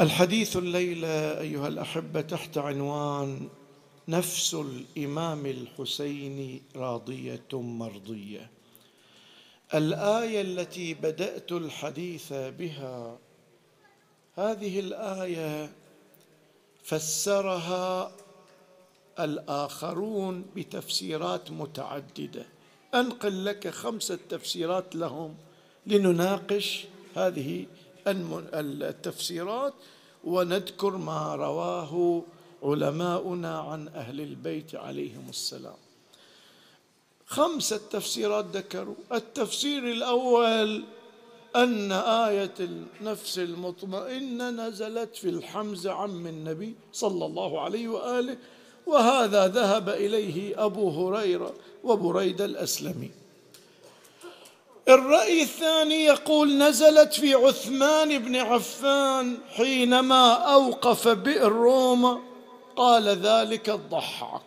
الحديث الليلة أيها الأحبة تحت عنوان نفس الإمام الحسين راضية مرضية. الآية التي بدأت الحديث بها هذه الآية فسرها الآخرون بتفسيرات متعددة. أنقل لك خمسة تفسيرات لهم لنناقش هذه التفسيرات ونذكر ما رواه علماؤنا عن أهل البيت عليهم السلام. خمسه تفسيرات ذكروا. التفسير الأول أن آية النفس المطمئنة نزلت في الحمزه عم النبي صلى الله عليه وآله وهذا ذهب إليه أبو هريرة وبريده الأسلمي. الرأي الثاني يقول نزلت في عثمان بن عفان حينما أوقف بئر روما قال ذلك الضحاك.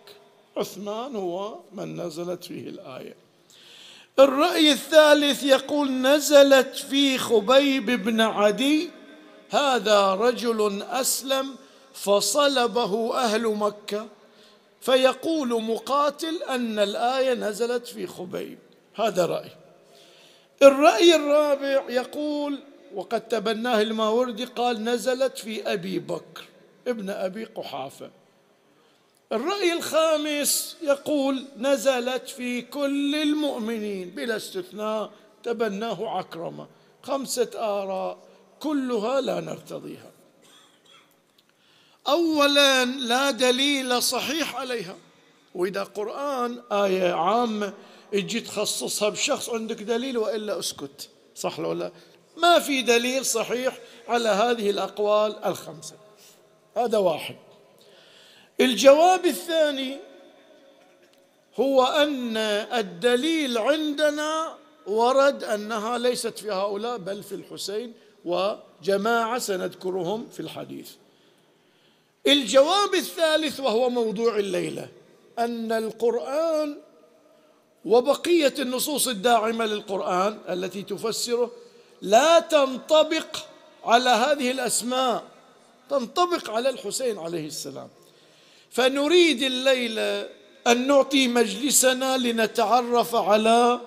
عثمان هو من نزلت فيه الآية. الرأي الثالث يقول نزلت في خبيب بن عدي. هذا رجل أسلم فصلبه أهل مكة. فيقول مقاتل أن الآية نزلت في خبيب. هذا رأي. الرأي الرابع يقول وقد تبناه الماوردي قال نزلت في أبي بكر ابن أبي قحافة. الرأي الخامس يقول نزلت في كل المؤمنين بلا استثناء تبناه عكرمة. خمسة آراء كلها لا نرتضيها. أولا لا دليل صحيح عليها. وإذا قرآن آية عامة تجي تخصصها بشخص عندك دليل وإلا أسكت. صح ولا لا؟ ما في دليل صحيح على هذه الأقوال الخمسة. هذا واحد. الجواب الثاني هو أن الدليل عندنا ورد أنها ليست في هؤلاء بل في الحسين وجماعة سنذكرهم في الحديث. الجواب الثالث وهو موضوع الليلة أن القرآن وبقية النصوص الداعمة للقرآن التي تفسره لا تنطبق على هذه الأسماء تنطبق على الحسين عليه السلام. فنريد الليلة أن نعطي مجلسنا لنتعرف على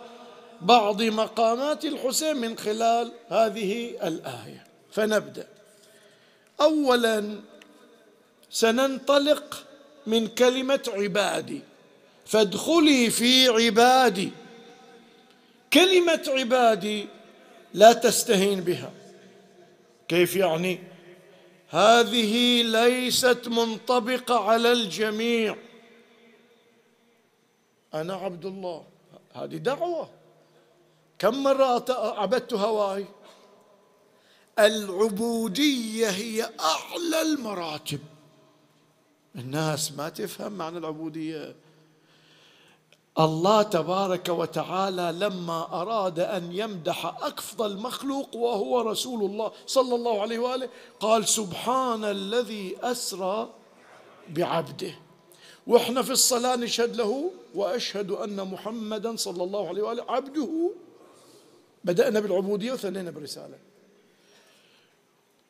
بعض مقامات الحسين من خلال هذه الآية. فنبدأ. اولا سننطلق من كلمة عبادي. فادخلي في عبادي. كلمة عبادي لا تستهين بها. كيف يعني؟ هذه ليست منطبقة على الجميع. أنا عبد الله. هذه دعوة. كم مرة عبدت هواي العبودية هي أعلى المراتب. الناس ما تفهم معنى العبودية. الله تبارك وتعالى لما أراد أن يمدح افضل مخلوق وهو رسول الله صلى الله عليه وآله قال سبحان الذي أسرى بعبده. وإحنا في الصلاة نشهد له وأشهد أن محمدا صلى الله عليه وآله عبده. بدأنا بالعبودية وثنينا بالرسالة.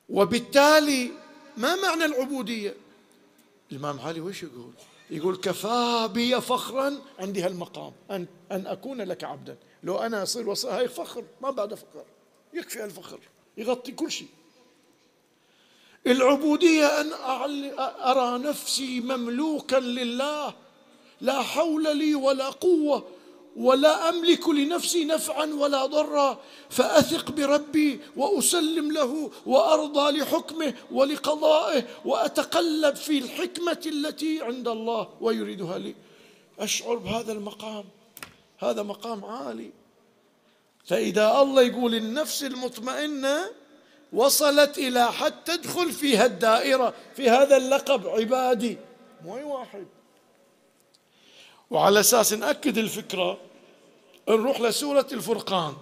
وبالتالي ما معنى العبودية؟ الإمام علي وش يقول؟ يقول كفى بي فخرا عندي هالمقام أن, أن أكون لك عبدا. لو أنا أصير وصي هاي فخر ما بعد فخر يكفي الفخر يغطي كل شيء. العبودية أن أرى نفسي مملوكا لله لا حول لي ولا قوة ولا أملك لنفسي نفعا ولا ضرا فأثق بربي وأسلم له وأرضى لحكمه ولقضائه وأتقلب في الحكمة التي عند الله ويريدها لي. أشعر بهذا المقام هذا مقام عالي. فإذا الله يقول النفس المطمئنة وصلت إلى حد تدخل في هالدائره في هذا اللقب عبادي مو واحد. وعلى أساس نأكد الفكرة نروح لسورة الفرقان.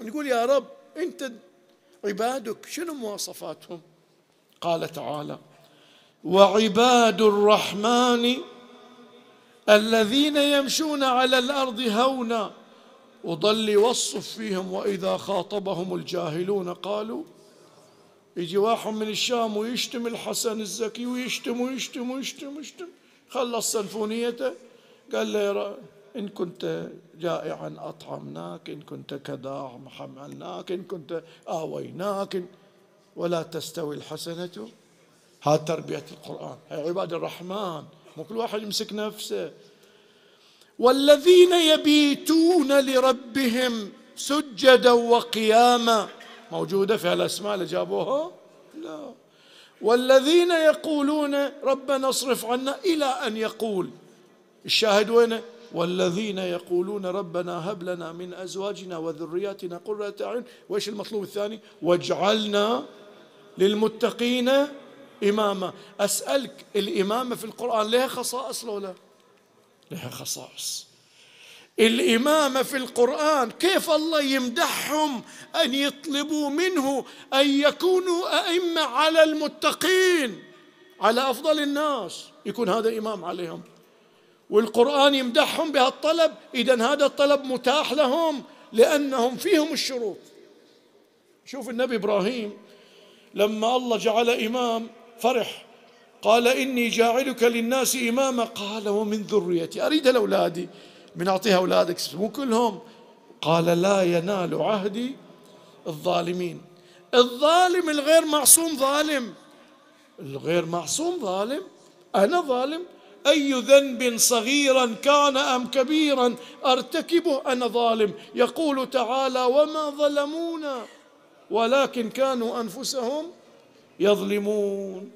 نقول يا رب أنت عبادك شنو مواصفاتهم؟ قال تعالى وعباد الرحمن الذين يمشون على الأرض هونا وظل يوصف فيهم وإذا خاطبهم الجاهلون قالوا يجي واحد من الشام ويشتم الحسن الزكي ويشتم ويشتم ويشتم ويشتم خلص سنفونيته قال له إن كنت جائعا أطعمناك إن كنت كذا حملناك إن كنت آويناك ولا تستوي الحسنة. هذا تربية القرآن. هي عباد الرحمن مو كل واحد يمسك نفسه. والذين يبيتون لربهم سجدا وقياما. موجودة في الأسماء اللي جابوها؟ لا. والذين يقولون ربنا اصرف عنا إلى أن يقول. الشاهد وينه والذين يقولون ربنا هب لنا من أزواجنا وذرياتنا قرة أعين. وإيش المطلوب الثاني؟ واجعلنا للمتقين إماما. أسألك الإمامة في القرآن لها خصائص لو لا؟ لها خصائص. الإمامة في القرآن كيف الله يمدحهم أن يطلبوا منه أن يكونوا أئمة على المتقين على أفضل الناس؟ يكون هذا إمام عليهم. والقرآن يمدحهم بهالطلب إذا هذا الطلب متاح لهم لأنهم فيهم الشروط. شوف النبي إبراهيم لما الله جعل إمام فرح قال إني جاعلك للناس إماما قال ومن ذريتي. أريد الأولادي من أعطيها أولادك مو كلهم. قال لا ينال عهدي الظالمين. الظالم الغير معصوم ظالم. الغير معصوم ظالم أنا ظالم أي ذنب صغيرا كان أم كبيرا أرتكبه أنا ظالم. يقول تعالى وما ظلمونا ولكن كانوا أنفسهم يظلمون.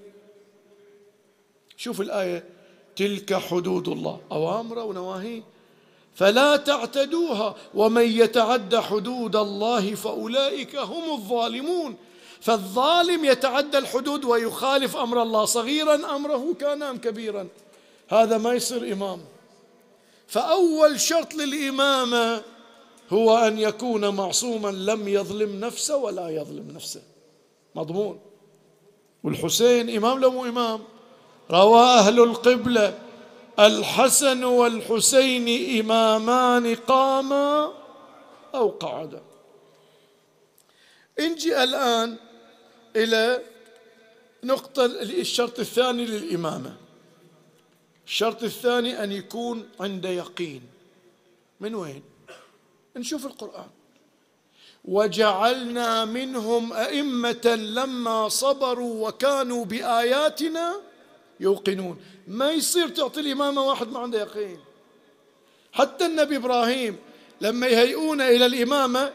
شوف الآية تلك حدود الله. أوامره ونواهيه فلا تعتدوها ومن يتعد حدود الله فأولئك هم الظالمون. فالظالم يتعدى الحدود ويخالف أمر الله صغيرا أمره كان أم كبيرا. هذا ما يصير إمام. فأول شرط للإمامة هو أن يكون معصوما لم يظلم نفسه ولا يظلم نفسه. مضمون. والحسين إمام لو مو إمام. روى أهل القبلة. الحسن والحسين إمامان قاما أو قعدا. نجي الآن إلى نقطة الشرط الثاني للإمامة. الشرط الثاني أن يكون عند يقين. من وين؟ نشوف القرآن. وجعلنا منهم أئمة لما صبروا وكانوا بآياتنا يوقنون. ما يصير تعطي الإمامة واحد ما عنده يقين. حتى النبي إبراهيم لما يهيئون إلى الإمامة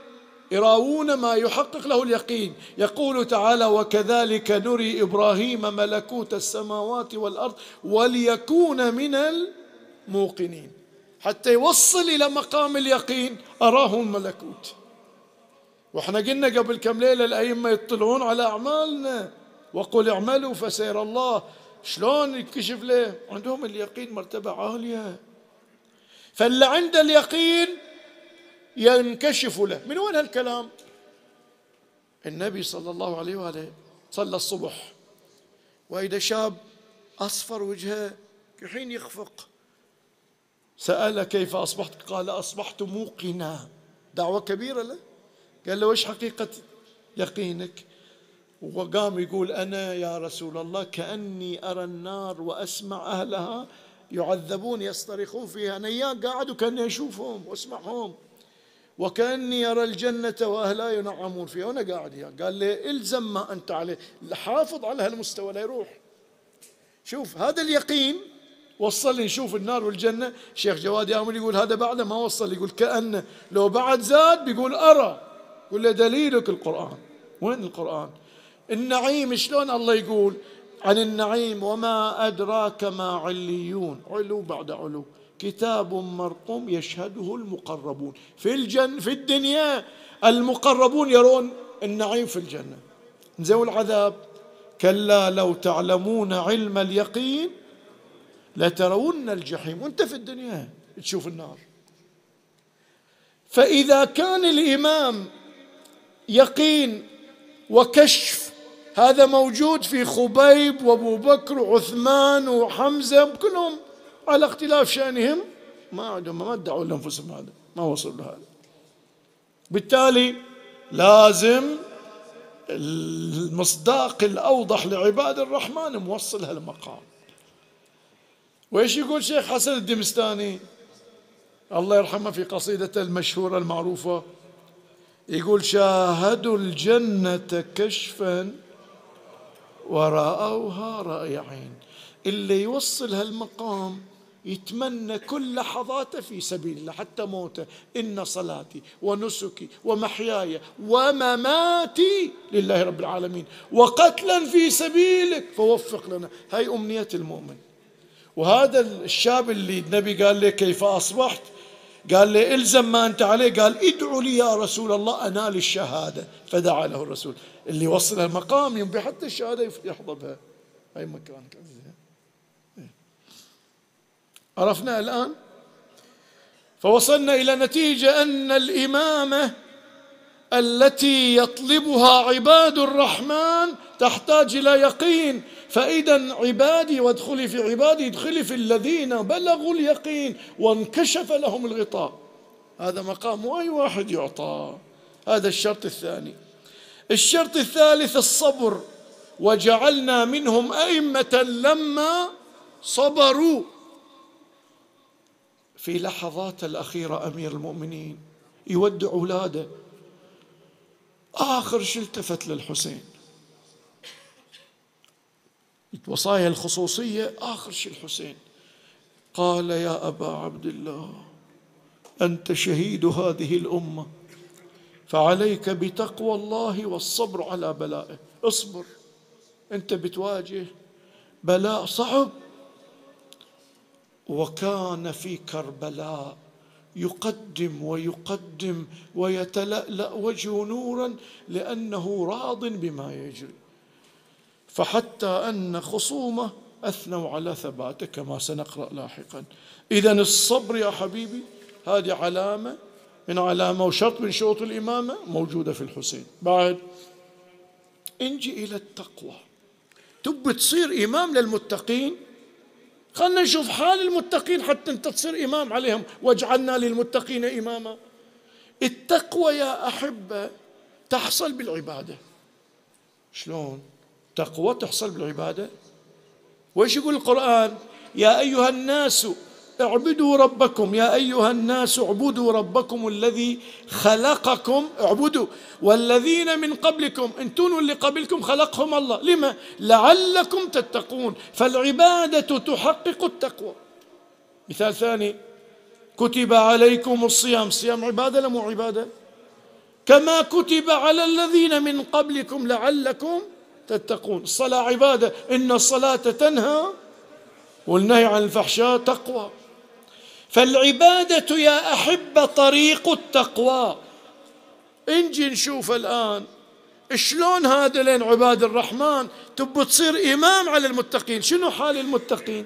يراوون ما يحقق له اليقين. يقول تعالى وكذلك نري إبراهيم ملكوت السماوات والأرض وليكون من الموقنين. حتى يوصل إلى مقام اليقين أراه الملكوت. وإحنا قلنا قبل كم ليلة الأئمة يطلعون على أعمالنا. وقل اعملوا فسير الله. شلون يكشف له عندهم اليقين مرتبة عالية. فاللي عنده اليقين ينكشف له. من وين هالكلام؟ النبي صلى الله عليه وآله صلى الصبح وإذا شاب أصفر وجهه الحين يخفق سأل كيف أصبحت؟ قال أصبحت موقنا. دعوة كبيرة له؟ قال له وش حقيقة يقينك؟ وقام يقول أنا يا رسول الله كأني أرى النار وأسمع أهلها يعذبون يصطرخون فيها أنا قاعد وكأني أشوفهم وأسمعهم. وكأني أرى الجنة وأهلها ينعمون فيها. وأنا قاعد إياه قال لي إلزم ما أنت عليه. حافظ على هالمستوى لا يروح. شوف هذا اليقين وصل لي نشوف النار والجنة. شيخ جواد يامل يقول هذا بعده ما وصل. يقول كأنه لو بعد زاد بيقول أرى. ولا دليلك القرآن. وين القرآن؟ النعيم شلون الله يقول؟ عن النعيم وما أدراك ما عليون. علو بعد علو. كتاب مرقوم يشهده المقربون. في الجن في الدنيا المقربون يرون النعيم في الجنة. زين العذاب. كلا لو تعلمون علم اليقين لترون الجحيم. وانت في الدنيا تشوف النار. فإذا كان الإمام يقين وكشف هذا موجود في خبيب وأبو بكر وعثمان وحمزة كلهم على اختلاف شأنهم ما عندهم ما ادعوا لأنفسهم هذا ما وصلوا لهذا. بالتالي لازم المصداق الأوضح لعباد الرحمن موصل هالمقام. وإيش يقول شيخ حسن الدمستاني؟ الله يرحمه في قصيدته المشهورة المعروفة يقول شاهدوا الجنة كشفا ورأوها رأي عين اللي يوصل هالمقام يتمنى كل لحظاته في سبيل الله حتى موته. إن صلاتي ونسكي ومحياي ومماتي لله رب العالمين. وقتلا في سبيلك فوفق لنا. هاي أمنية المؤمن. وهذا الشاب اللي النبي قال له كيف أصبحت؟ قال لي إلزم ما أنت عليه. قال ادعوا لي يا رسول الله أنال الشهادة فدعا له الرسول. اللي وصل المقام ينبي حتى الشهادة يحظى بها أي مكان عرفنا الآن؟ فوصلنا إلى نتيجة أن الإمامة التي يطلبها عباد الرحمن تحتاج إلى يقين. فإذا عبادي وادخلي في عبادي ادخلي في الذين بلغوا اليقين وانكشف لهم الغطاء. هذا مقام أي واحد يعطى. هذا الشرط الثاني. الشرط الثالث الصبر. وجعلنا منهم أئمة لما صبروا. في لحظات الأخيرة أمير المؤمنين يودع أولاده. آخر شيء التفت للحسين. وصايا الخصوصية آخر شيء الحسين. قال يا أبا عبد الله أنت شهيد هذه الأمة فعليك بتقوى الله والصبر على بلائه. اصبر أنت بتواجه بلاء صعب. وكان في كربلاء. يقدم ويقدم ويتلألأ وجهه نورا لأنه راض بما يجري. فحتى أن خصومه أثنوا على ثباته كما سنقرأ لاحقا. إذا الصبر يا حبيبي هذه علامة من علامة وشرط من شروط الإمامة موجودة في الحسين. بعد انجي إلى التقوى. تب تصير إمام للمتقين؟ خلنا نشوف حال المتقين حتى انت تصير إمام عليهم. واجعلنا للمتقين إماما. التقوى يا أحبة تحصل بالعبادة. شلون؟ تقوى تحصل بالعبادة. وإيش يقول القرآن؟ يا أيها الناس اعبدوا ربكم يا أيها الناس اعبدوا ربكم الذي خلقكم اعبدوا. والذين من قبلكم أنتم اللي قبلكم خلقهم الله. لما؟ لعلكم تتقون. فالعبادة تحقق التقوى. مثال ثاني كتب عليكم الصيام. صيام عبادة لا مو عبادة؟ كما كتب على الذين من قبلكم لعلكم تتقون. الصلاة عبادة. إن الصلاة تنهى والنهي عن الفحشاء تقوى. فالعبادة يا أحبة طريق التقوى. انجي نشوف الآن شلون هذا لين عباد الرحمن تب تصير إمام على المتقين. شنو حال المتقين؟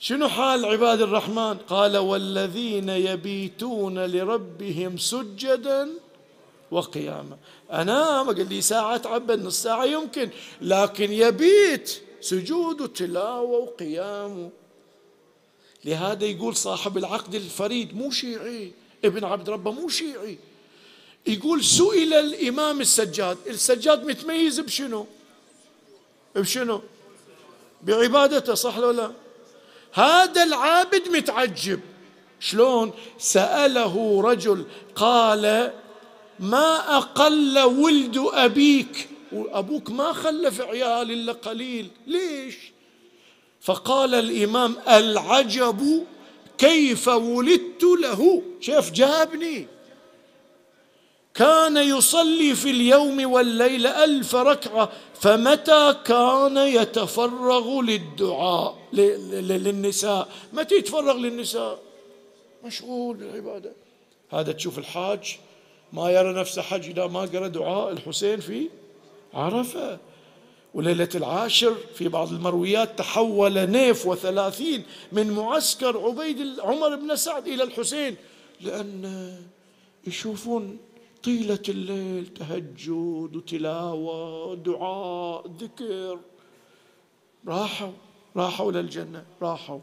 شنو حال عباد الرحمن؟ قال والذين يبيتون لربهم سجدا وقياما. أنام قال لي ساعة تعبد نص ساعة يمكن لكن يبيت سجود وتلاوة وقيام. لهذا يقول صاحب العقد الفريد مو شيعي. ابن عبد ربه مو شيعي. يقول سئل الإمام السجاد السجاد متميز بشنو؟ بشنو؟ بعبادته صح ولا لا؟ هذا العابد متعجب. شلون؟ سأله رجل قال ما أقل ولد أبيك؟ وأبوك ما خلف عيال إلا قليل. ليش؟ فقال الإمام العجب كيف ولدت له؟ شوف جابني. كان يصلي في اليوم والليل ألف ركعة فمتى كان يتفرغ للدعاء؟ للنساء. متى يتفرغ للنساء؟ مشغول بالعبادة. هذا تشوف الحاج ما يرى نفسه حج إذا ما قرأ دعاء الحسين في عرفة. وليلة العاشر في بعض المرويات تحول نيف وثلاثين من معسكر عبيد عمر بن سعد إلى الحسين لأن يشوفون طيلة الليل تهجد وتلاوة دعاء ذكر. راحوا راحوا للجنة راحوا.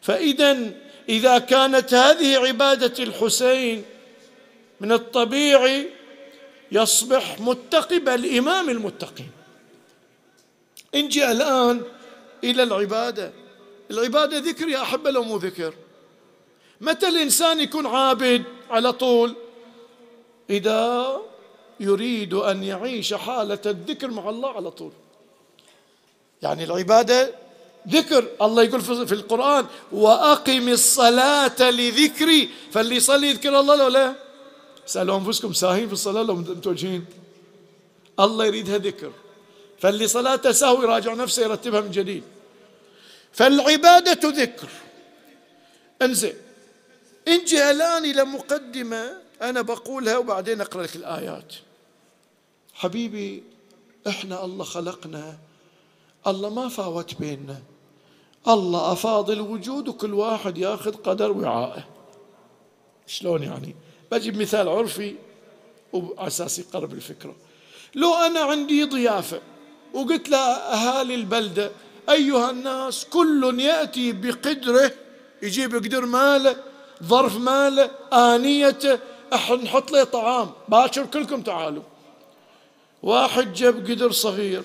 فإذا إذا كانت هذه عبادة الحسين من الطبيعي يصبح متقي بل إمام المتقين نجي الآن إلى العبادة. العبادة ذكر يا أحبة لو مو ذكر. متى الإنسان يكون عابد على طول؟ إذا يريد أن يعيش حالة الذكر مع الله على طول. يعني العبادة ذكر الله يقول في القرآن وأقم الصلاة لذكري. فاللي يصلي يذكر الله لو لا. سألوا أنفسكم ساهين في الصلاة لو متوجهين؟ الله يريدها ذكر. فاللي صلاته سهو يراجع نفسه يرتبها من جديد. فالعبادة ذكر. انزين انجي الآن إلى مقدمة أنا بقولها وبعدين أقرأ لك الآيات. حبيبي إحنا الله خلقنا. الله ما فاوت بيننا. الله أفاض الوجود وكل واحد ياخذ قدر وعائه. شلون يعني؟ بجيب مثال عرفي وعلى أساس يقرب الفكرة. لو أنا عندي ضيافة وقلت لأهالي البلدة أيها الناس كل يأتي بقدره يجيب قدر ماله ظرف ماله آنيته إحنا نحط له طعام. باكر كلكم تعالوا. واحد جاب قدر صغير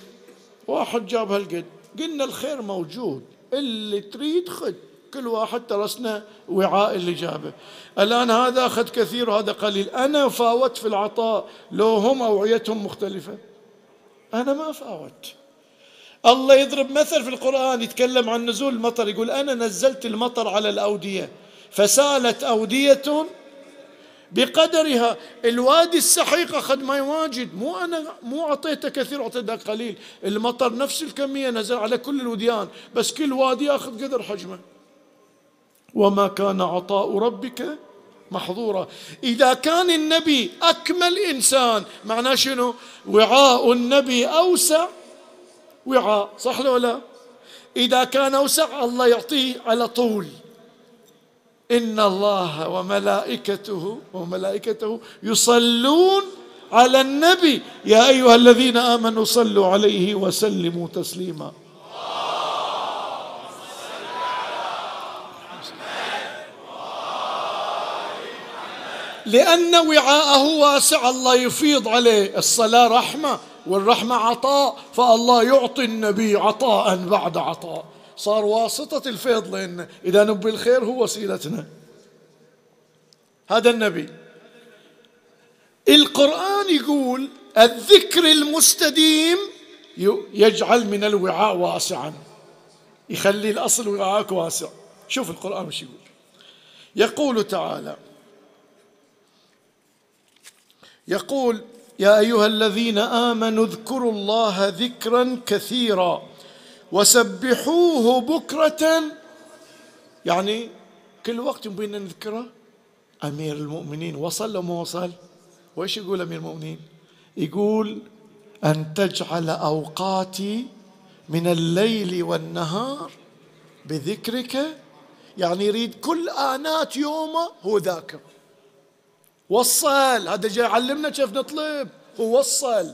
واحد جاب هالقد. قلنا الخير موجود اللي تريد خذ. كل واحد ترسنا وعاء اللي جابه. الآن هذا أخذ كثير وهذا قليل. أنا فاوت في العطاء لو هم أوعيتهم مختلفة. أنا ما فاوت. الله يضرب مثل في القرآن يتكلم عن نزول المطر يقول أنا نزلت المطر على الأودية فسالت أودية بقدرها. الوادي السحيق أخذ ماء واجد مو أنا مو أعطيته كثير أعطيته قليل. المطر نفس الكمية نزل على كل الوديان بس كل وادي ياخذ قدر حجمه. وما كان عطاء ربك محظورا إذا كان النبي أكمل إنسان معناه شنو؟ وعاء النبي أوسع وعاء صح ولا لا؟ إذا كان أوسع الله يعطيه على طول. إن الله وملائكته وملائكته يصلون على النبي. يا أيها الذين آمنوا صلوا عليه وسلموا تسليما. لأن وعاءه واسع الله يفيض عليه. الصلاة رحمة والرحمة عطاء فالله يعطي النبي عطاء بعد عطاء. صار واسطة الفيض لنا إذا نبي الخير هو وسيلتنا. هذا النبي. القرآن يقول الذكر المستديم يجعل من الوعاء واسعا. يخلي الأصل وعاءك واسع. شوف القرآن وش يقول. يقول تعالى يقول يا أيها الذين آمنوا اذكروا الله ذكرا كثيرا وسبحوه بكرة. يعني كل وقت بينا نذكره؟ أمير المؤمنين وصل لو ما وصل؟ وإيش يقول أمير المؤمنين؟ يقول أن تجعل أوقاتي من الليل والنهار بذكرك. يعني يريد كل آنات يومه هو ذاكر. وصل. هذا جاي يعلمنا كيف نطلب. هو وصل.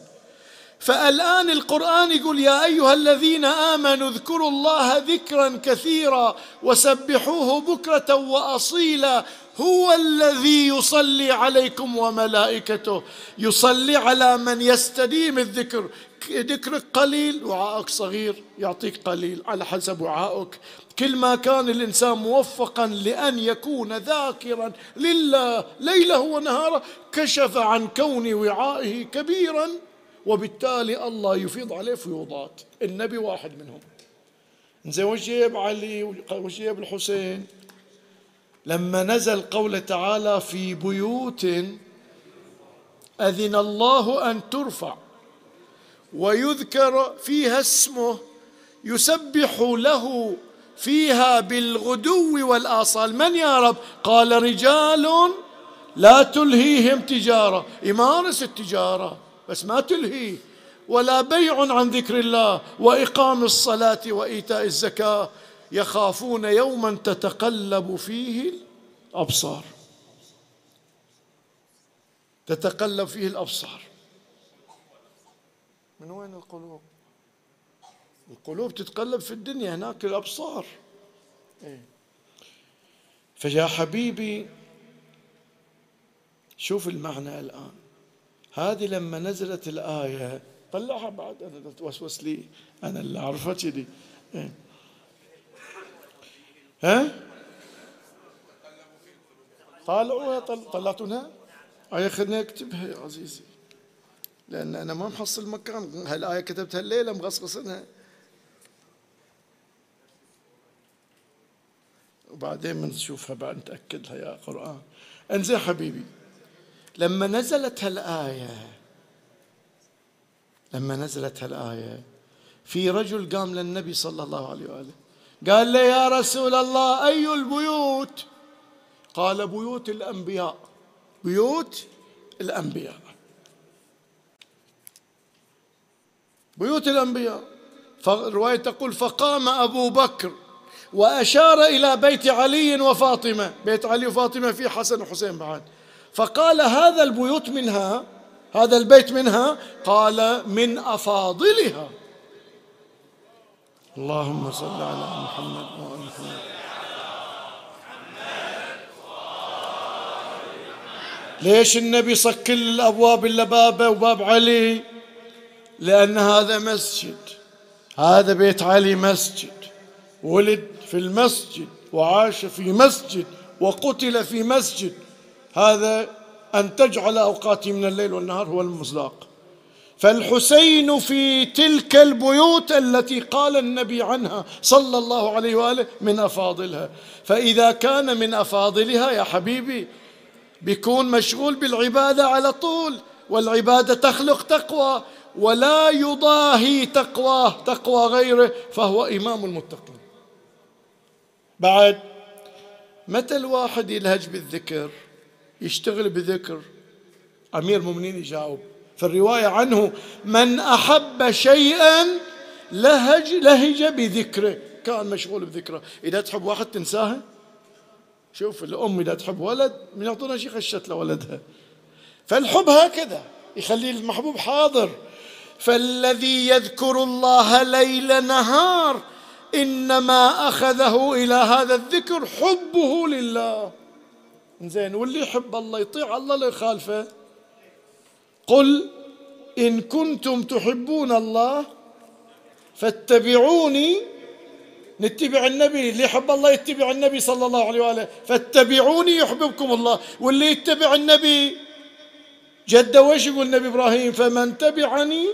فالآن القرآن يقول يا أيها الذين آمنوا اذكروا الله ذكرا كثيرا وسبحوه بكرة وأصيلا. هو الذي يصلي عليكم وملائكته. يصلي على من يستديم الذكر. ذكرك قليل وعائك صغير يعطيك قليل. على حسب وعائك كل ما كان الإنسان موفقا لأن يكون ذاكرا لله ليلة ونهاره كشف عن كون وعائه كبيرا وبالتالي الله يفيض عليه فيوضات. النبي واحد منهم. زين وش علي وش الحسين؟ لما نزل قول تعالى في بيوت أذن الله أن ترفع. ويذكر فيها اسمه يسبح له فيها بالغدو والآصال. من يا رب؟ قال رجال لا تلهيهم تجارة. يمارس التجارة بس ما تلهي ولا بيع عن ذكر الله وإقام الصلاة وإيتاء الزكاة. يخافون يوما تتقلب فيه الأبصار. تتقلب فيه الأبصار. من وين القلوب؟ القلوب تتقلب في الدنيا هناك الأبصار. إيه. فيا حبيبي شوف المعنى الآن. هذه لما نزلت الآية طلعها بعد أنا توسوس لي أنا اللي أعرفها كذي. إيه. ها؟ طالعوها طلعتونها آية خليني أكتبها يا عزيزي. لأن أنا ما محصل مكان. هالآية كتبتها الليلة مغصغصنها. وبعدين بنشوفها بعد نتأكد لها يا قرآن. انزين حبيبي لما نزلت هالآية لما نزلت هالآية في رجل قام للنبي صلى الله عليه وآله قال له يا رسول الله أي البيوت؟ قال بيوت الأنبياء. بيوت الأنبياء. بيوت الأنبياء. فالرواية تقول فقام أبو بكر وأشار إلى بيت علي وفاطمة. بيت علي وفاطمة في حسن وحسين بعد. فقال هذا البيوت منها هذا البيت منها؟ قال من أفاضلها. اللهم صل على محمد وآل محمد. ليش النبي صك الأبواب إلا بابه وباب علي؟ لأن هذا مسجد. هذا بيت علي مسجد. ولد في المسجد وعاش في مسجد وقتل في مسجد. هذا أن تجعل أوقاتي من الليل والنهار هو المصداق. فالحسين في تلك البيوت التي قال النبي عنها صلى الله عليه وآله من أفاضلها. فإذا كان من أفاضلها يا حبيبي بيكون مشغول بالعبادة على طول. والعبادة تخلق تقوى. ولا يضاهي تقواه تقوى غيره فهو إمام المتقين. بعد متى الواحد يلهج بالذكر يشتغل بذكر؟ أمير المؤمنين يجاوب. في الرواية عنه من أحب شيئا لهج لهج بذكره. كان مشغول بذكره. إذا تحب واحد تنساها شوف الأم إذا تحب ولد من يعطونا شيء خشت لولدها فالحب هكذا يخلي المحبوب حاضر. فالذي يذكر الله ليل نهار انما اخذه إلى هذا الذكر حبه لله. زين واللي يحب الله يطيع الله لا يخالفه. قل ان كنتم تحبون الله فاتبعوني نتبع النبي اللي يحب الله يتبع النبي صلى الله عليه وآله. فاتبعوني يحببكم الله. واللي يتبع النبي جد وش يقول النبي إبراهيم فمن تبعني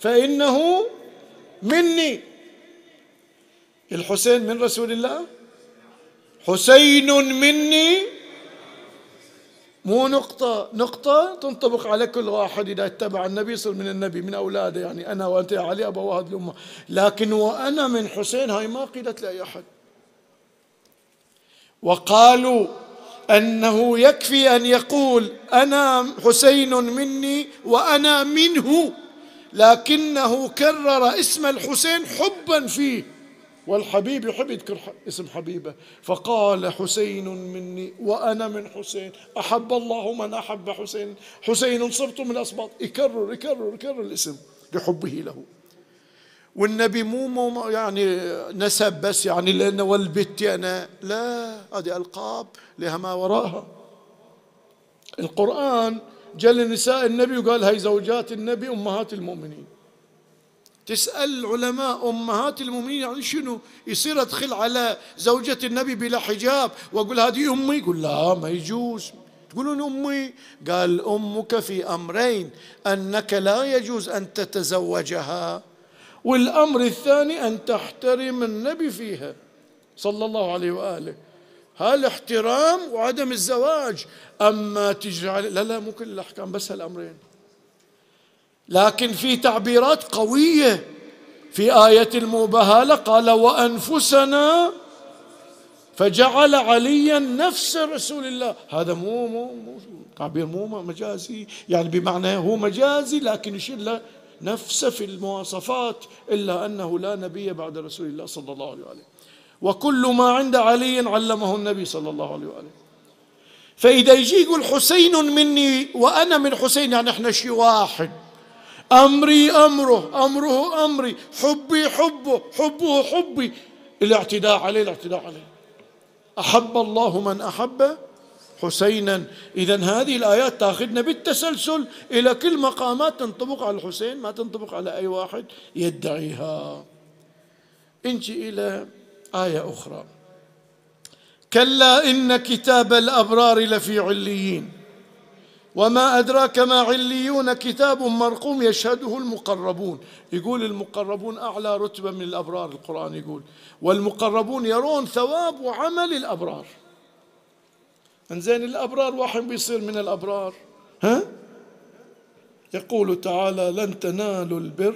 فإنه مني. الحسين من رسول الله؟ حسين مني. مو نقطة نقطة تنطبق على كل واحد إذا اتبع النبي يصير من النبي من أولاده يعني. أنا وأنت يا علي أبا واحد الأمة لكن وأنا من حسين هاي ما قيلت لأي أحد. وقالوا أنه يكفي أن يقول أنا حسين مني وأنا منه لكنه كرر اسم الحسين حبا فيه. والحبيب يحب يذكر اسم حبيبه. فقال حسين مني وأنا من حسين. أحب الله من أحب حسين. حسين صرت من أصباط. يكرر يكرر يكرر الاسم لحبه له. والنبي مو مو يعني نسب بس يعني لأنه والبتي أنا لا هذه ألقاب لها ما وراءها القرآن جل نساء النبي وقال هاي زوجات النبي أمهات المؤمنين. تسأل علماء أمهات المؤمنين يعني شنو؟ يصير أدخل على زوجة النبي بلا حجاب وأقول هذه أمي؟ يقول لا ما يجوز. تقولون أمي؟ قال أمك في أمرين أنك لا يجوز أن تتزوجها. والأمر الثاني أن تحترم النبي فيها صلى الله عليه وآله. هالاحترام وعدم الزواج. أما تجعل لا لا مو كل الأحكام بس هالأمرين. لكن في تعبيرات قوية. في آية المباهلة قال وأنفسنا فجعل عليا نفس رسول الله. هذا مو مو, مو تعبير مو مجازي. يعني بمعنى هو مجازي لكن يشير له نفسه في المواصفات إلا أنه لا نبي بعد رسول الله صلى الله عليه وآله. وكل ما عند علي علمه النبي صلى الله عليه وآله. فإذا يجي يقول حسين مني وأنا من حسين يعني إحنا شيء واحد. أمري أمره أمره أمري. حبي حبه حبه حبي. الاعتداء عليه الاعتداء عليه. أحب الله من أحب حسينا. إذا هذه الآيات تأخذنا بالتسلسل إلى كل مقامات تنطبق على الحسين ما تنطبق على أي واحد يدعيها. انجي إلى آية أخرى. كلا إن كتاب الأبرار لفي عليين. وما أدراك ما عليون كتاب مرقوم يشهده المقربون. يقول المقربون أعلى رتبة من الأبرار القرآن يقول. والمقربون يرون ثواب وعمل الأبرار. انزين الأبرار واحد بيصير من الأبرار. ها؟ يقول تعالى لن تنالوا البر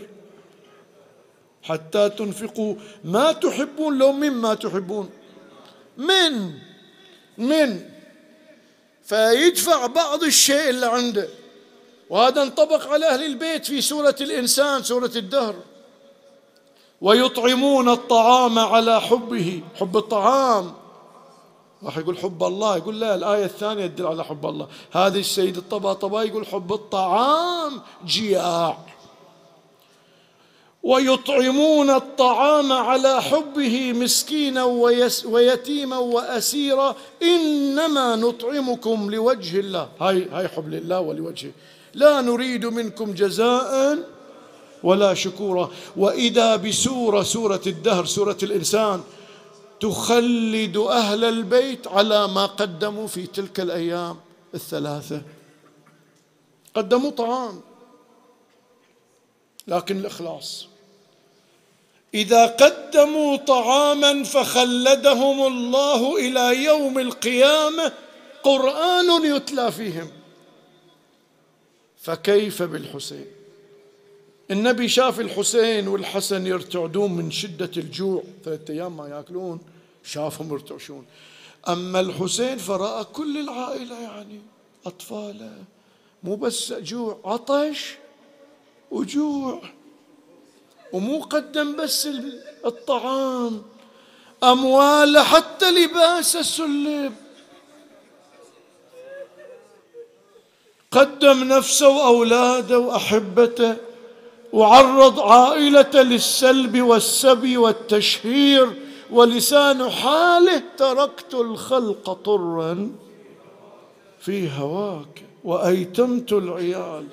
حتى تنفقوا. ما تحبون لو مما تحبون. من؟ من؟ فيدفع بعض الشيء اللي عنده. وهذا انطبق على أهل البيت في سورة الإنسان سورة الدهر. ويطعمون الطعام على حبه. حب الطعام. راح يقول حب الله يقول لا الآية الثانية تدل على حب الله. هذا السيد الطباطبائي يقول حب الطعام جياع. ويطعمون الطعام على حبه مسكينا ويتيما وأسيرا. إنما نطعمكم لوجه الله. هاي هاي حب لله ولوجهه لا نريد منكم جزاء ولا شكورا. وإذا بسورة سورة الدهر سورة الإنسان تخلد أهل البيت على ما قدموا في تلك الأيام الثلاثة. قدموا طعام لكن الإخلاص. إذا قدموا طعاما فخلدهم الله إلى يوم القيامة قرآن يتلى فيهم. فكيف بالحسين؟ النبي شاف الحسين والحسن يرتعدون من شدة الجوع ثلاثة أيام ما يأكلون شافهم يرتعشون. أما الحسين فراى كل العائلة يعني أطفاله مو بس جوع عطش وجوع. ومو قدم بس الطعام أموال حتى لباس سلب قدم نفسه وأولاده وأحبته. وعرض عائلته للسلب والسبي والتشهير ولسان حاله تركت الخلق طرا في هواك وأيتمت العيال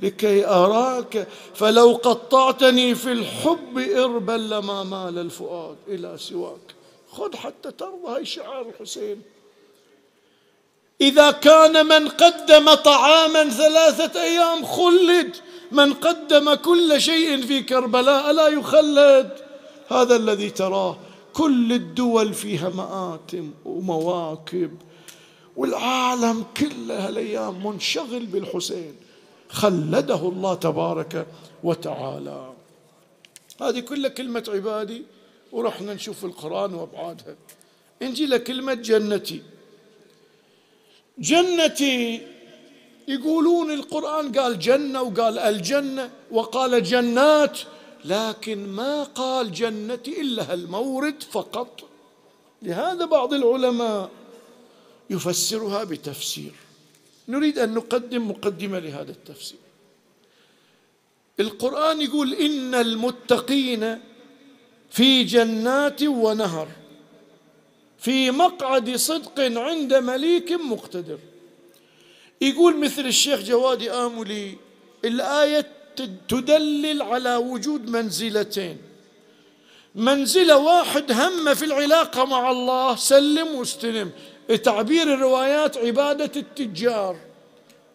لكي أراك فلو قطعتني في الحب إربا لما مال الفؤاد إلى سواك. خذ حتى ترضى هاي شعار الحسين إذا كان من قدم طعاما ثلاثة أيام خلد من قدم كل شيء في كربلاء لا يخلد. هذا الذي تراه كل الدول فيها مآتم ومواكب والعالم كله الأيام منشغل بالحسين. خلده الله تبارك وتعالى. هذه كلها كلمة عبادي ورحنا نشوف القرآن وأبعادها. نجي لكلمة جنتي. جنتي يقولون القرآن قال جنة وقال الجنة وقال جنات لكن ما قال جنتي إلا المورد فقط. لهذا بعض العلماء يفسرها بتفسير. نريد أن نقدم مقدمة لهذا التفسير. القرآن يقول إن المتقين في جنات ونهر في مقعد صدق عند مليك مقتدر. يقول مثل الشيخ جوادي آملي الآية تدلل على وجود منزلتين. منزلة واحد هم في العلاقة مع الله سلم واستلم. تعبير الروايات عبادة التجار.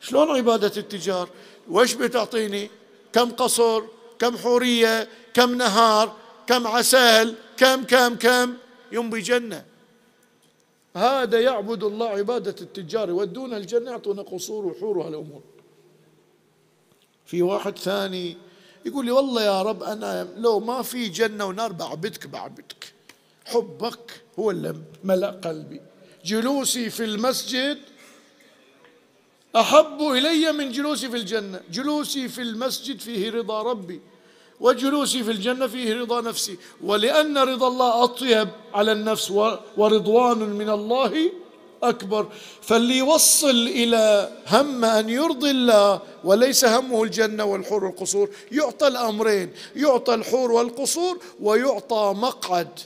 شلون عبادة التجار؟ وش بتعطيني؟ كم قصر كم حورية كم نهار كم عسل كم كم كم؟ يوم بجنة. هذا يعبد الله عبادة التجار يودون الجنة يعطونا قصور وحور وهالأمور في واحد ثاني يقول لي والله يا رب أنا لو ما في جنة ونار بعبدك بعبدك. حبك هو اللي ملأ قلبي. جلوسي في المسجد أحب إلي من جلوسي في الجنة. جلوسي في المسجد فيه رضا ربي. وجلوسي في الجنة فيه رضا نفسي. ولأن رضا الله أطيب على النفس ورضوان من الله أكبر. فاللي يوصل إلى هم أن يرضي الله وليس همه الجنة والحور والقصور. يعطى الأمرين يعطى الحور والقصور ويعطى مقعد.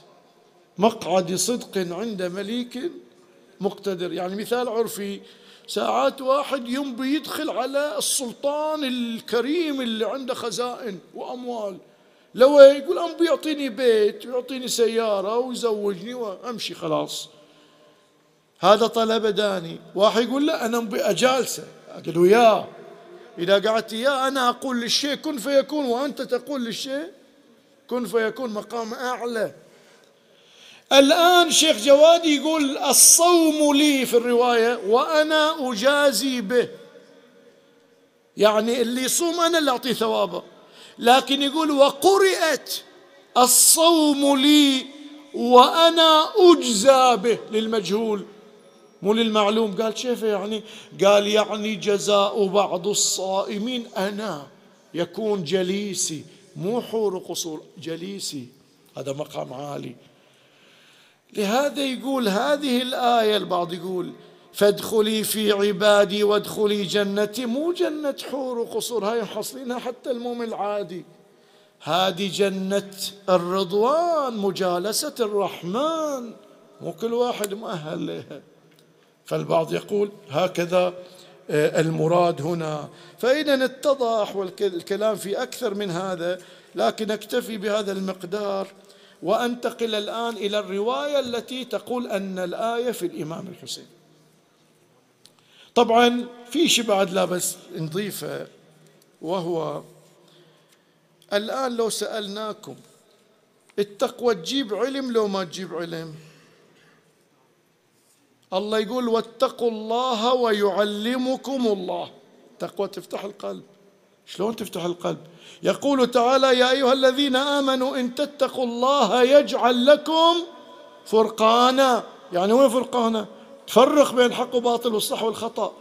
مقعد صدق عند مليك مقتدر. يعني مثال عرفي ساعات واحد ينبي يدخل على السلطان الكريم اللي عنده خزائن وأموال. لو يقول أنبي يعطيني بيت ويعطيني سيارة ويزوجني وأمشي خلاص. هذا طلب داني. واحد يقول لا أنا أجالسة. أقول يا. إذا قعدت يا أنا أقول للشيء كن فيكون وأنت تقول للشيء كن فيكون مقام أعلى. الآن شيخ جوادي يقول الصوم لي في الرواية وأنا أجازي به. يعني اللي يصوم أنا اللي أعطيه ثوابه. لكن يقول وقرئت الصوم لي وأنا أجزى به للمجهول. مو للمعلوم. قال كيف يعني قال يعني جزاء بعض الصائمين أنا. يكون جليسي. مو حور قصور. جليسي. هذا مقام عالي. لهذا يقول هذه الآية البعض يقول فادخلي في عبادي وادخلي جنتي مو جنة حور وقصور هاي حصلينها حتى المؤمن العادي. هذه جنة الرضوان مجالسة الرحمن. مو كل واحد مؤهل لها. فالبعض يقول هكذا آه، المراد هنا. فإذا اتضح والكلام في أكثر من هذا لكن أكتفي بهذا المقدار. وأنتقل الآن إلى الرواية التي تقول أن الآية في الإمام الحسين. طبعا في شيء بعد لا بس نضيفه وهو الآن لو سألناكم التقوى تجيب علم لو ما تجيب علم؟ الله يقول واتقوا الله ويعلمكم الله. تقوى تفتح القلب. شلون تفتح القلب؟ يقول تعالى يا أيها الذين آمنوا إن تتقوا الله يجعل لكم فرقانا. يعني وين فرقانا؟ تفرق بين الحق وباطل والصح والخطأ.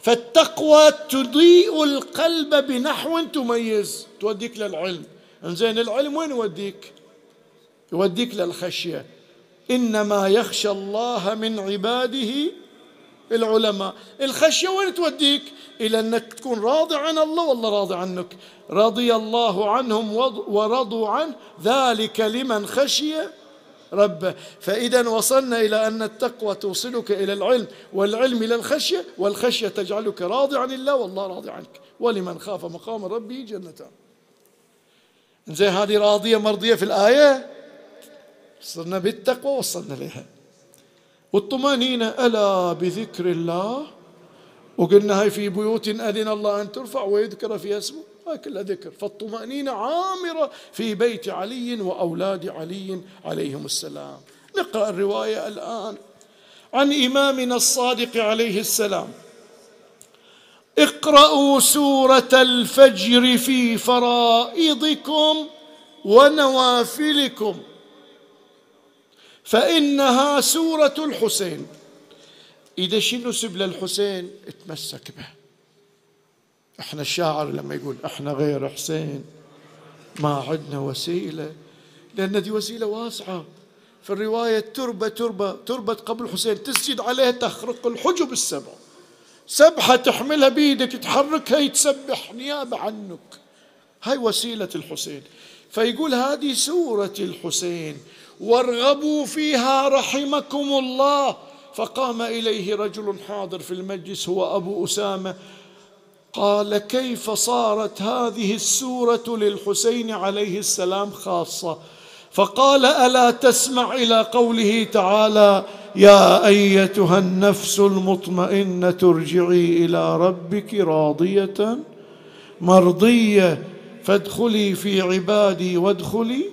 فالتقوى تضيء القلب بنحو تميز. توديك للعلم. إنزين العلم وين يوديك؟ يوديك للخشية. إنما يخشى الله من عباده العلماء. الخشية وين توديك؟ إلى أنك تكون راضي عن الله والله راضي عنك؟ رضي الله عنهم ورضوا عنه. ذلك لمن خشي ربه. فإذا وصلنا إلى أن التقوى توصلك إلى العلم والعلم إلى الخشية والخشية تجعلك راضي عن الله والله راضي عنك. ولمن خاف مقام ربه جنتان زي هذه راضية مرضية في الآية؟ صرنا بالتقوى وصلنا لها. والطمأنينة ألا بذكر الله؟ وقلنا هاي في بيوت أذن الله أن ترفع ويذكر فيها اسمه. هاي كلها ذكر. فالطمأنينة عامرة في بيت علي وأولاد علي عليهم السلام. نقرأ الرواية الآن. عن إمامنا الصادق عليه السلام. اقرأوا سورة الفجر في فرائضكم ونوافلكم. فإنها سورة الحسين. إذا شنو سب للحسين اتمسك به. إحنا الشاعر لما يقول إحنا غير حسين ما عندنا وسيلة. لأن دي وسيلة واسعة. في الرواية تربة تربة تربة قبل حسين تسجد عليها تخرق الحجب السبع. سبحة تحملها بيدك تحركها يتسبح نيابة عنك. هاي وسيلة الحسين. فيقول هذه سورة الحسين. وارغبوا فيها رحمكم الله. فقام إليه رجل حاضر في المجلس هو أبو أسامة. قال كيف صارت هذه السورة للحسين عليه السلام خاصة؟ فقال ألا تسمع إلى قوله تعالى يا أيتها النفس المطمئنة ارجعي إلى ربك راضية مرضية فادخلي في عبادي وادخلي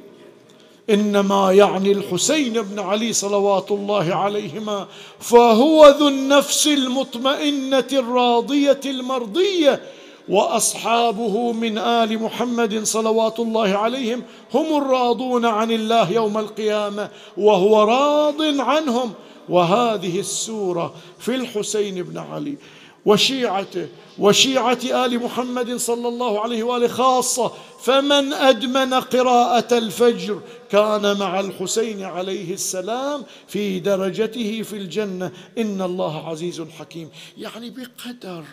إنما يعني الحسين بن علي صلوات الله عليهما فهو ذو النفس المطمئنة الراضية المرضية وأصحابه من آل محمد صلوات الله عليهم هم الراضون عن الله يوم القيامة وهو راض عنهم. وهذه السورة في الحسين بن علي. وشيعته وشيعة آل محمد صلى الله عليه وآله خاصة. فمن أدمن قراءة الفجر كان مع الحسين عليه السلام في درجته في الجنة. إن الله عزيز حكيم. يعني بقدر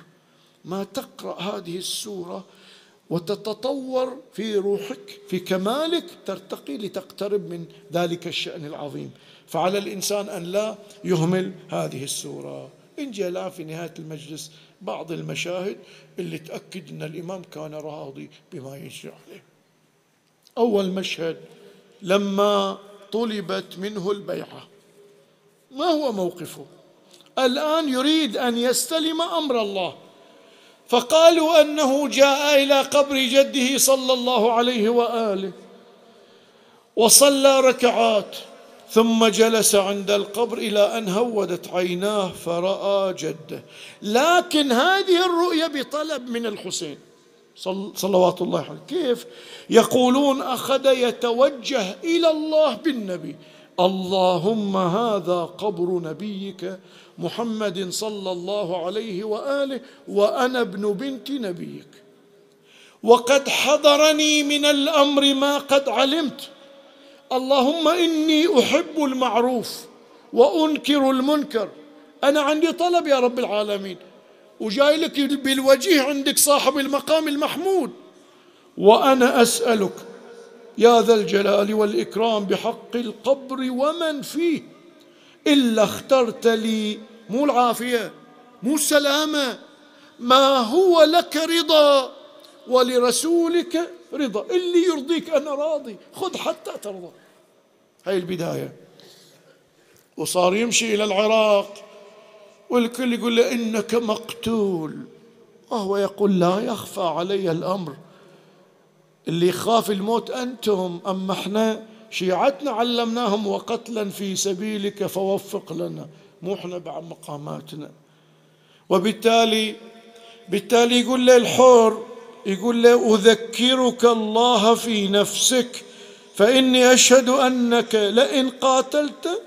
ما تقرأ هذه السورة وتتطور في روحك في كمالك ترتقي لتقترب من ذلك الشأن العظيم. فعلى الإنسان أن لا يهمل هذه السورة. جاء في نهاية المجلس بعض المشاهد اللي تأكد أن الإمام كان راضي بما يجري عليه. أول مشهد لما طلبت منه البيعة. ما هو موقفه؟ الآن يريد أن يستلم أمر الله. فقالوا أنه جاء إلى قبر جده صلى الله عليه وآله وصلى ركعات. ثم جلس عند القبر إلى أن هودت عيناه فرأى جده. لكن هذه الرؤيه بطلب من الحسين صلوات الله عليه. كيف؟ يقولون أخذ يتوجه إلى الله بالنبي. اللهم هذا قبر نبيك محمد صلى الله عليه وآله وأنا ابن بنت نبيك. وقد حضرني من الأمر ما قد علمت. اللهم إني أحب المعروف وأنكر المنكر. أنا عندي طلب يا رب العالمين. وجاي لك بالوجيه عندك صاحب المقام المحمود. وأنا أسألك يا ذا الجلال والإكرام بحق القبر ومن فيه. إلا اخترت لي مو العافية مو السلامة ما هو لك رضا ولرسولك رضا اللي يرضيك أنا راضي. خذ حتى ترضى. هاي البداية. وصار يمشي إلى العراق والكل يقول له إنك مقتول. وهو يقول لا يخفى علي الأمر. اللي يخاف الموت أنتم أما إحنا شيعتنا علمناهم وقتلا في سبيلك فوفق لنا. مو إحنا بعد مقاماتنا. وبالتالي بالتالي يقول له الحور يقول له أذكرك الله في نفسك فإني أشهد أنك لئن قاتلت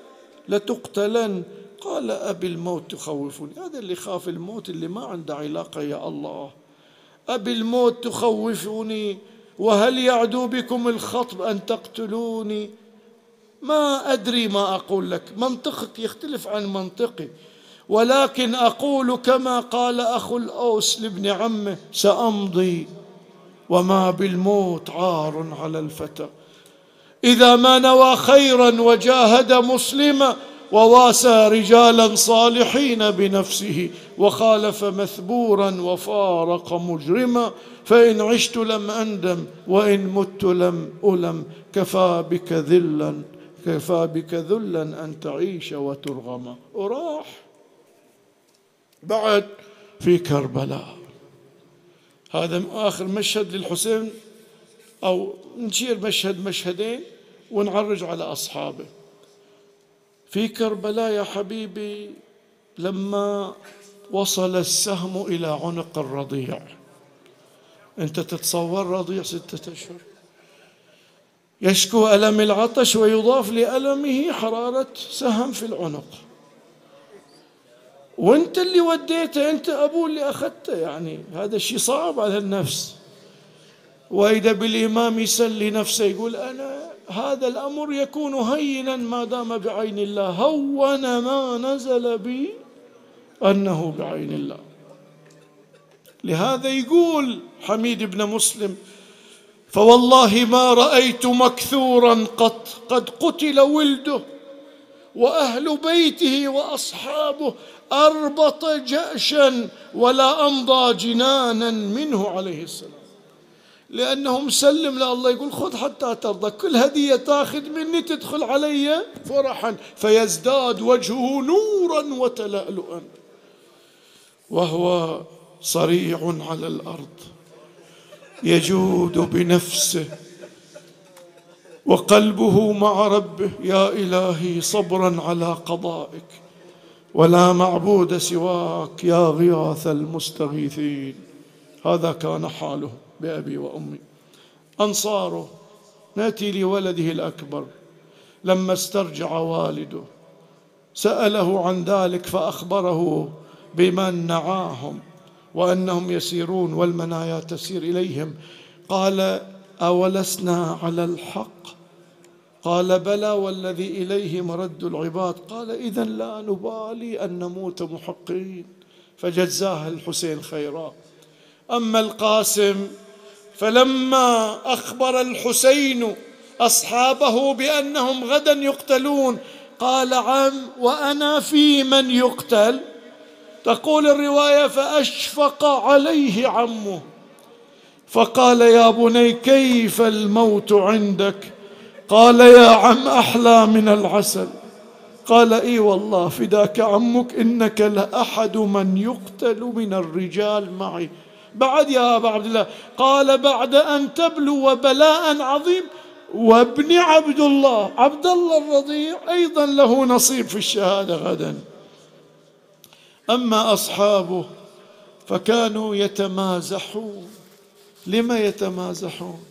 لتقتلن. قال أبي الموت تخوفني هذا اللي خاف الموت اللي ما عنده علاقة يا الله. أبي الموت تخوفني وهل يعدو بكم الخطب أن تقتلوني؟ ما أدري ما أقول لك. منطقك يختلف عن منطقي. ولكن أقول كما قال أخو الأوس لابن عمه سأمضي وما بالموت عار على الفتى. إذا ما نوى خيرا وجاهد مسلما وواسى رجالا صالحين بنفسه وخالف مثبورا وفارق مجرما فإن عشت لم أندم وإن مت لم ألم. كفى بك ذلا كفى بك ذلا أن تعيش وترغم وراح بعد في كربلاء. هذا آخر مشهد للحسين أو نشير مشهد مشهدين ونعرج على أصحابه. في كربلاء يا حبيبي لما وصل السهم إلى عنق الرضيع. أنت تتصور رضيع ستة أشهر. يشكو ألم العطش ويضاف لألمه حرارة سهم في العنق. وانت اللي وديته انت ابوه اللي اخذته يعني هذا الشيء صعب على النفس. وإذا بالإمام يسلي نفسه يقول أنا هذا الأمر يكون هينا ما دام بعين الله هون ما نزل بي أنه بعين الله. لهذا يقول حميد بن مسلم فوالله ما رأيت مكثورا قط قد قتل ولده وأهل بيته وأصحابه أربط جاشا ولا أمضى جنانا منه عليه السلام. لأنه مسلم لله يقول خذ حتى ترضى كل هدية تاخذ مني تدخل علي فرحا فيزداد وجهه نورا وتلألؤا. وهو صريع على الأرض يجود بنفسه وقلبه مع ربه يا إلهي صبرا على قضائك. ولا معبود سواك يا غياث المستغيثين. هذا كان حاله بأبي وأمي. أنصاره ناتي لولده الأكبر. لما استرجع والده سأله عن ذلك فأخبره بمن نعاهم وأنهم يسيرون والمنايا تسير إليهم. قال أولسنا على الحق؟ قال بلى والذي إليه مرد العباد. قال اذا لا نبالي أن نموت محقين. فجزاه الحسين خيرا. أما القاسم فلما أخبر الحسين أصحابه بأنهم غدا يقتلون قال عم وأنا في من يقتل؟ تقول الرواية فأشفق عليه عمه. فقال يا بني كيف الموت عندك؟ قال يا عم أحلى من العسل. قال إي والله فداك عمك إنك لأحد من يقتل من الرجال معي. بعد يا أبا عبد الله. قال بعد أن تبلو بلاء عظيم. وابن عبد الله عبد الله الرضيع أيضا له نصيب في الشهادة غدا. أما أصحابه فكانوا يتمازحون. لما يتمازحون؟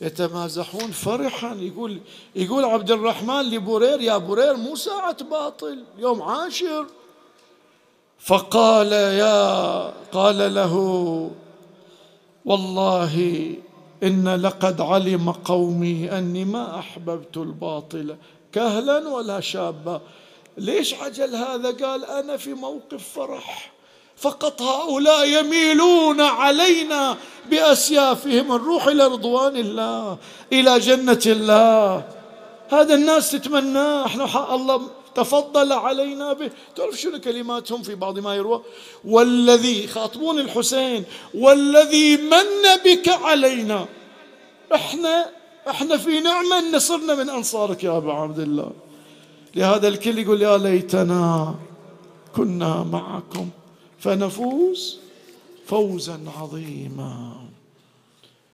يتمازحون فرحا. يقول يقول عبد الرحمن لبورير يا بورير مو ساعة باطل يوم عاشر. فقال يا قال له والله إن لقد علم قومي أني ما أحببت الباطل كهلا ولا شابا. ليش عجل هذا؟ قال أنا في موقف فرح. فقط هؤلاء يميلون علينا بأسيافهم نروح إلى رضوان الله إلى جنة الله. هذا الناس تتمناه إحنا الله تفضل علينا به. تعرف شنو كلماتهم في بعض ما يروى؟ والذي خاطبون الحسين والذي من بك علينا. إحنا إحنا في نعمة إن صرنا من أنصارك يا أبا عبد الله. لهذا الكل يقول يا ليتنا كنا معكم. فنفوز فوزا عظيما.